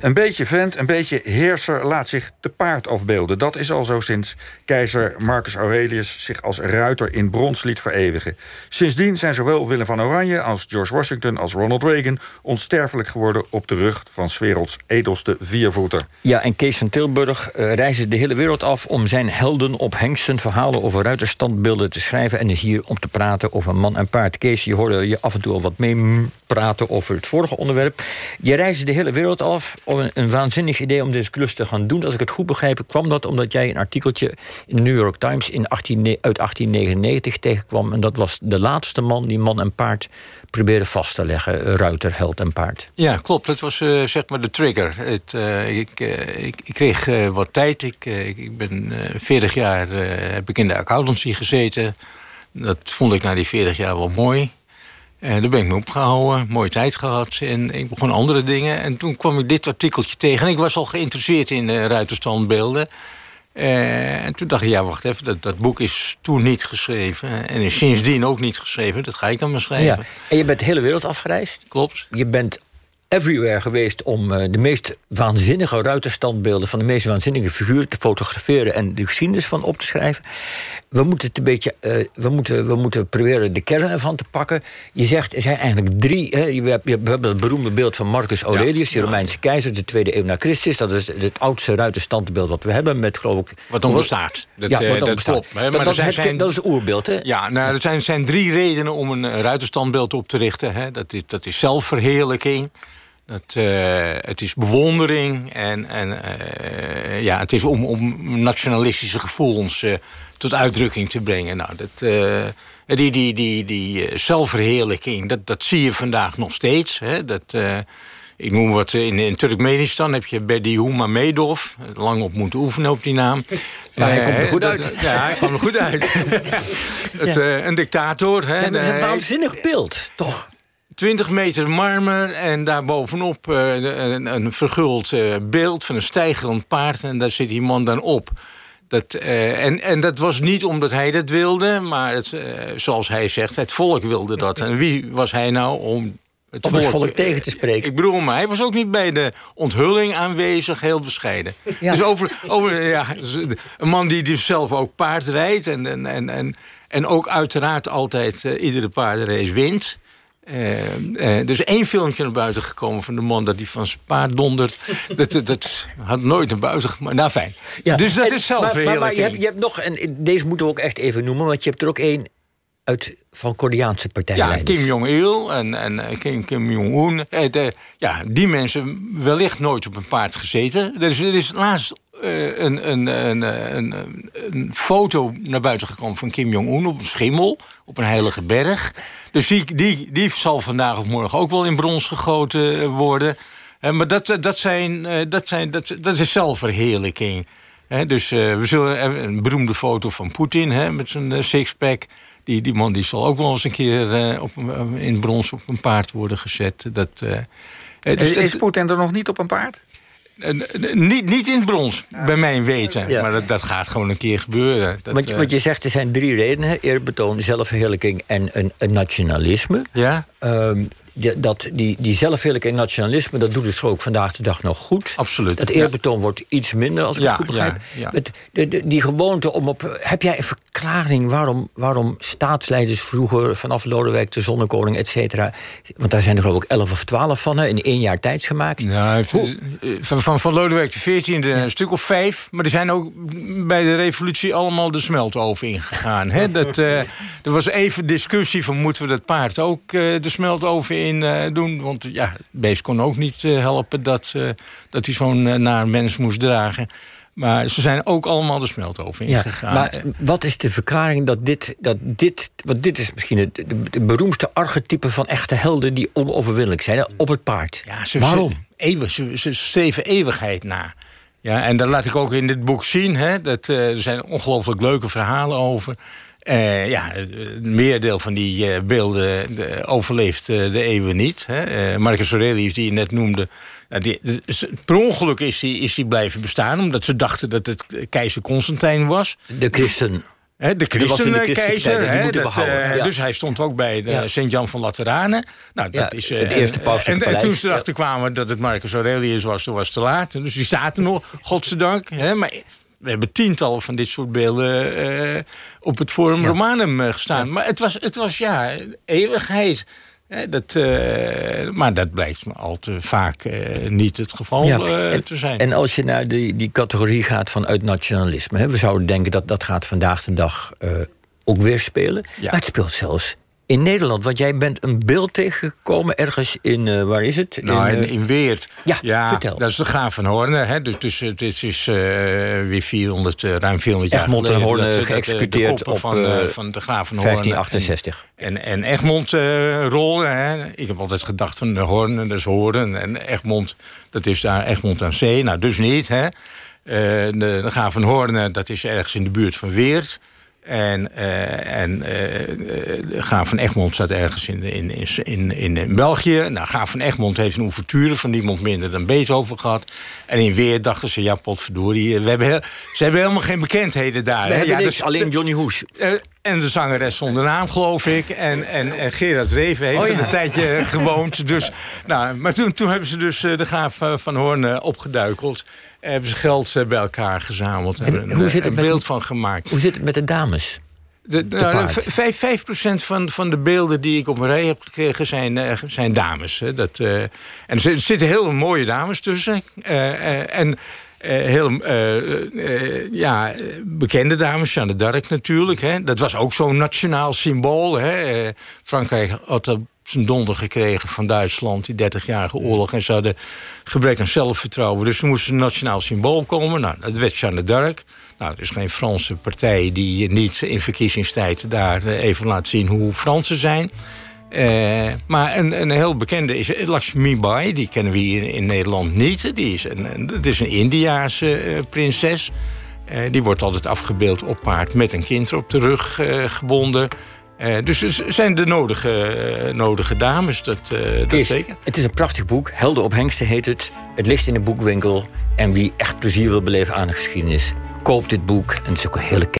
Een beetje vent, een beetje heerser laat zich te paard afbeelden. Dat is al zo sinds keizer Marcus Aurelius zich als ruiter in brons liet vereeuwigen. Sindsdien zijn zowel Willem van Oranje als George Washington als Ronald Reagan onsterfelijk geworden op de rug van 's werelds edelste viervoeter. Ja, en Kees van Tilburg uh, reisde de hele wereld af om zijn helden op hengsten verhalen over ruiterstandbeelden te schrijven en is hier om te praten over man en paard. Kees, je hoorde je af en toe al wat mee praten over het vorige onderwerp. Je reisde de hele wereld af om een, waanzinnig idee om deze klus te gaan doen. Als ik het goed begrijp, kwam dat omdat jij een artikeltje in de New York Times in 18, uit 1899 tegenkwam. En dat was de laatste man die man en paard probeerde vast te leggen. Ruiter, held en paard. Ja, klopt. Dat was uh, zeg maar de trigger. Het, uh, ik, uh, ik, ik, kreeg wat tijd. Ik, ik ben 40 jaar heb ik in de accountancy gezeten. Dat vond ik na die 40 jaar wel mooi. En daar ben ik me opgehouden, mooie tijd gehad. En ik begon andere dingen. En toen kwam ik dit artikeltje tegen. En ik was al geïnteresseerd in uh, ruiterstandbeelden. Uh, en toen dacht ik, ja, wacht even, dat, dat boek is toen niet geschreven. En is sindsdien ook niet geschreven. Dat ga ik dan maar schrijven. Ja. En je bent de hele wereld afgereisd. Klopt. Je bent everywhere geweest om uh, de meest waanzinnige ruiterstandbeelden van de meest waanzinnige figuren te fotograferen en de geschiedenis van op te schrijven. We moeten het een beetje, uh, we, moeten, we moeten proberen de kern ervan te pakken. Je zegt, er zijn eigenlijk drie. Hè, je hebt het beroemde beeld van Marcus Aurelius, ja, de Romeinse keizer, de tweede eeuw na Christus. Dat is het oudste ruiterstandbeeld wat we hebben met geloof ik. Wat dan bestaat. Dat, ja, wat dan dat klopt. Maar dat, dat, zijn, dat is het oerbeeld, hè? Ja, nou, er zijn, zijn drie redenen om een ruiterstandbeeld op te richten. Hè. Dat, is, dat is zelfverheerlijking. Dat, uh, het is bewondering en, en uh, ja, het is om, om nationalistische gevoelens uh, tot uitdrukking te brengen. Nou, dat, die die, die, die zelfverheerlijking, dat, dat zie je vandaag nog steeds. Hè? Dat, ik noem wat, in, in Turkmenistan heb je Bedi Medov. Lang op moeten oefenen op die naam. Maar hij komt er goed uit. Ja, hij kwam er goed uit. het, een dictator. Hè? Ja, dat is een waanzinnig beeld, toch? 20 meter marmer en daarbovenop uh, een, een verguld uh, beeld van een stijgerend paard. En daar zit die man dan op. Dat, uh, en, en dat was niet omdat hij dat wilde, maar het, zoals hij zegt, het volk wilde dat. En wie was hij nou om het, om volk, het volk tegen te spreken? Ik bedoel, maar hij was ook niet bij de onthulling aanwezig, heel bescheiden. Ja. Dus over, over ja, een man die dus zelf ook paard rijdt en, en, en, en, en ook uiteraard altijd iedere paardenrace wint. Uh, er is één filmpje naar buiten gekomen van de man dat hij van zijn paard dondert. dat, dat had nooit naar buiten gemaakt. Nou, fijn. Ja. Dus dat is zelf Maar, maar, maar je, hebt, je hebt nog, en deze moeten we ook echt even noemen, want je hebt er ook één uit van Koreaanse partijen. Ja, Kim Jong-il en, en Kim, Kim Jong-un. ja, die mensen wellicht nooit op een paard gezeten. Er is, er is laatst een, een, een, een, een, foto naar buiten gekomen van Kim Jong-un op een schimmel, op een heilige berg. Dus die, die, die zal vandaag of morgen ook wel in brons gegoten worden. Uh, maar dat, dat, zijn, dat, zijn, dat, dat is zelfverheerlijking. dus we zullen een beroemde foto van Poetin met zijn sixpack. Die, die man die zal ook wel eens een keer op, in brons op een paard worden gezet. Dat, dus, is Poetin er nog niet op een paard? Niet, niet in het brons, bij mijn weten. Maar dat, dat gaat gewoon een keer gebeuren. Dat, want, want, je zegt er zijn drie redenen: eerbetoon, zelfverheerlijking en een, een nationalisme. Ja. Um, die, dat, die, die en nationalisme, dat doet het ook vandaag de dag nog goed. Absoluut. Dat eerbetoon wordt iets minder, als ik ja, het goed begrijp. Ja, Het, de, de, die gewoonte om op... Heb jij een verklaring waarom, waarom staatsleiders vroeger... vanaf Lodewijk de Zonnekoning, et cetera... want daar zijn er geloof ik elf of twaalf van, hè, in één jaar tijd gemaat. Ja, van, van, van Lodewijk de veertiende een stuk of vijf. Maar er zijn ook bij de revolutie allemaal de smeltoven ingegaan. Hè? Dat, uh, er was even discussie van moeten we dat paard ook uh, de smeltoven in uh, doen. Want ja, het beest kon ook niet uh, helpen dat, dat hij zo'n naar mens moest dragen. Maar ze zijn ook allemaal de smeltoven ingegaan. Ja, maar wat is de verklaring dat dit, dat dit... Want dit is misschien het de, beroemdste archetype van echte helden... die onoverwinnelijk zijn, op het paard. Ja, ze, Waarom? Ze, eeuwig, ze, ze streven eeuwigheid na. Ja, en dat laat ik ook in dit boek zien. Hè, dat, er zijn ongelooflijk leuke verhalen over... Uh, ja, het meerdeel van die beelden de, overleeft de eeuwen niet. Hè. Marcus Aurelius, die je net noemde... Die, per ongeluk is hij is die blijven bestaan... omdat ze dachten dat het keizer Constantijn was. De christen. Hè, de de christenkeizer. behouden, eh, ja. Dus hij stond ook bij de Ja. Sint-Jan van Lateranen. Nou, dat Ja, is, eh, het eerste pauselijke en, en, toen ze erachter kwamen dat het Marcus Aurelius was, toen was het te laat. Dus die zaten nog, godzijdank. Hè, maar we hebben tientallen van dit soort beelden eh, op het Forum Romanum gestaan. Maar het was, het was ja, eeuwigheid. Hè, dat, eh, maar dat blijkt me al te vaak eh, niet het geval Ja, eh, en- te zijn. En als je naar die, die categorie gaat vanuit nationalisme... Hè, we zouden denken dat dat gaat vandaag de dag eh, ook weer spelen. Ja. Maar het speelt zelfs in Nederland. Want jij bent een beeld tegengekomen ergens in... eh, waar is het? Nou, in, in, eh, in Weert. Ja, vertel. Dat is de Graaf van Hoorn. Hè? Dus, dus het is, eh, weer 400, eh, ruim 400 jaar Egmond en geleden. Hoorn, geëxecuteerd op, van, van de Graaf van Hoorn. 1568. En, en Egmond eh rolde. Hè? Ik heb altijd gedacht van de Hoorn, dat is Hoorn. En Egmond, dat is daar Egmond aan zee. Nou, dus niet. Hè? De, de Graaf van Hoorn, dat is ergens in de buurt van Weert. En, eh, en eh, eh, Graaf van Egmond staat ergens in, in, in, in, België. Nou, Graaf van Egmond heeft een ouverture van niemand minder dan Beethoven gehad. En in Weer dachten ze, ja, potverdorie. We hebben heel, ze hebben helemaal geen bekendheden daar. We hè. hebben ja, dus- alleen Johnny Hoes. En de zangeres zonder naam, geloof ik. En, en, en Gerard Reven heeft Oh, er ja. een tijdje gewoond. Dus, nou, maar toen, toen hebben ze dus eh, de graaf eh, van Hoorn eh, opgeduikeld. Hebben ze geld bij elkaar gezameld. Hebben hoe een, zit het een beeld van gemaakt. Hoe zit het met de dames? De, nou, paard. v- vijf, vijf procent van, van de beelden die ik op een rij heb gekregen zijn, zijn dames. Hè. Dat, en er zit- zitten heel mooie dames tussen. En heel eh, eh, ja, eh, bekende dames, Jeanne d'Arc natuurlijk. Hè. Dat was ook zo'n nationaal symbool. Hè. Eh, Frankrijk had op zijn donder gekregen van Duitsland, die 30-jarige oorlog. En ze hadden gebrek aan zelfvertrouwen. Dus er moest een nationaal symbool komen. Nou, dat werd Jeanne d'Arc. Nou, er is geen Franse partij die niet in verkiezingstijd daar eh, even laat zien hoe Fransen zijn. Eh, maar een, een heel bekende is Lakshmi Bai. Die kennen we hier in Nederland niet. Die is een, het is een Indiaanse eh, prinses. Eh, die wordt altijd afgebeeld op paard met een kind op de rug gebonden. Dus er zijn de nodige, nodige dames, dat, dat Kees, zeker. Het is een prachtig boek. Helden op Hengsten heet het. Het ligt in de boekwinkel. En wie echt plezier wil beleven aan de geschiedenis... koop dit boek. En het is ook een hele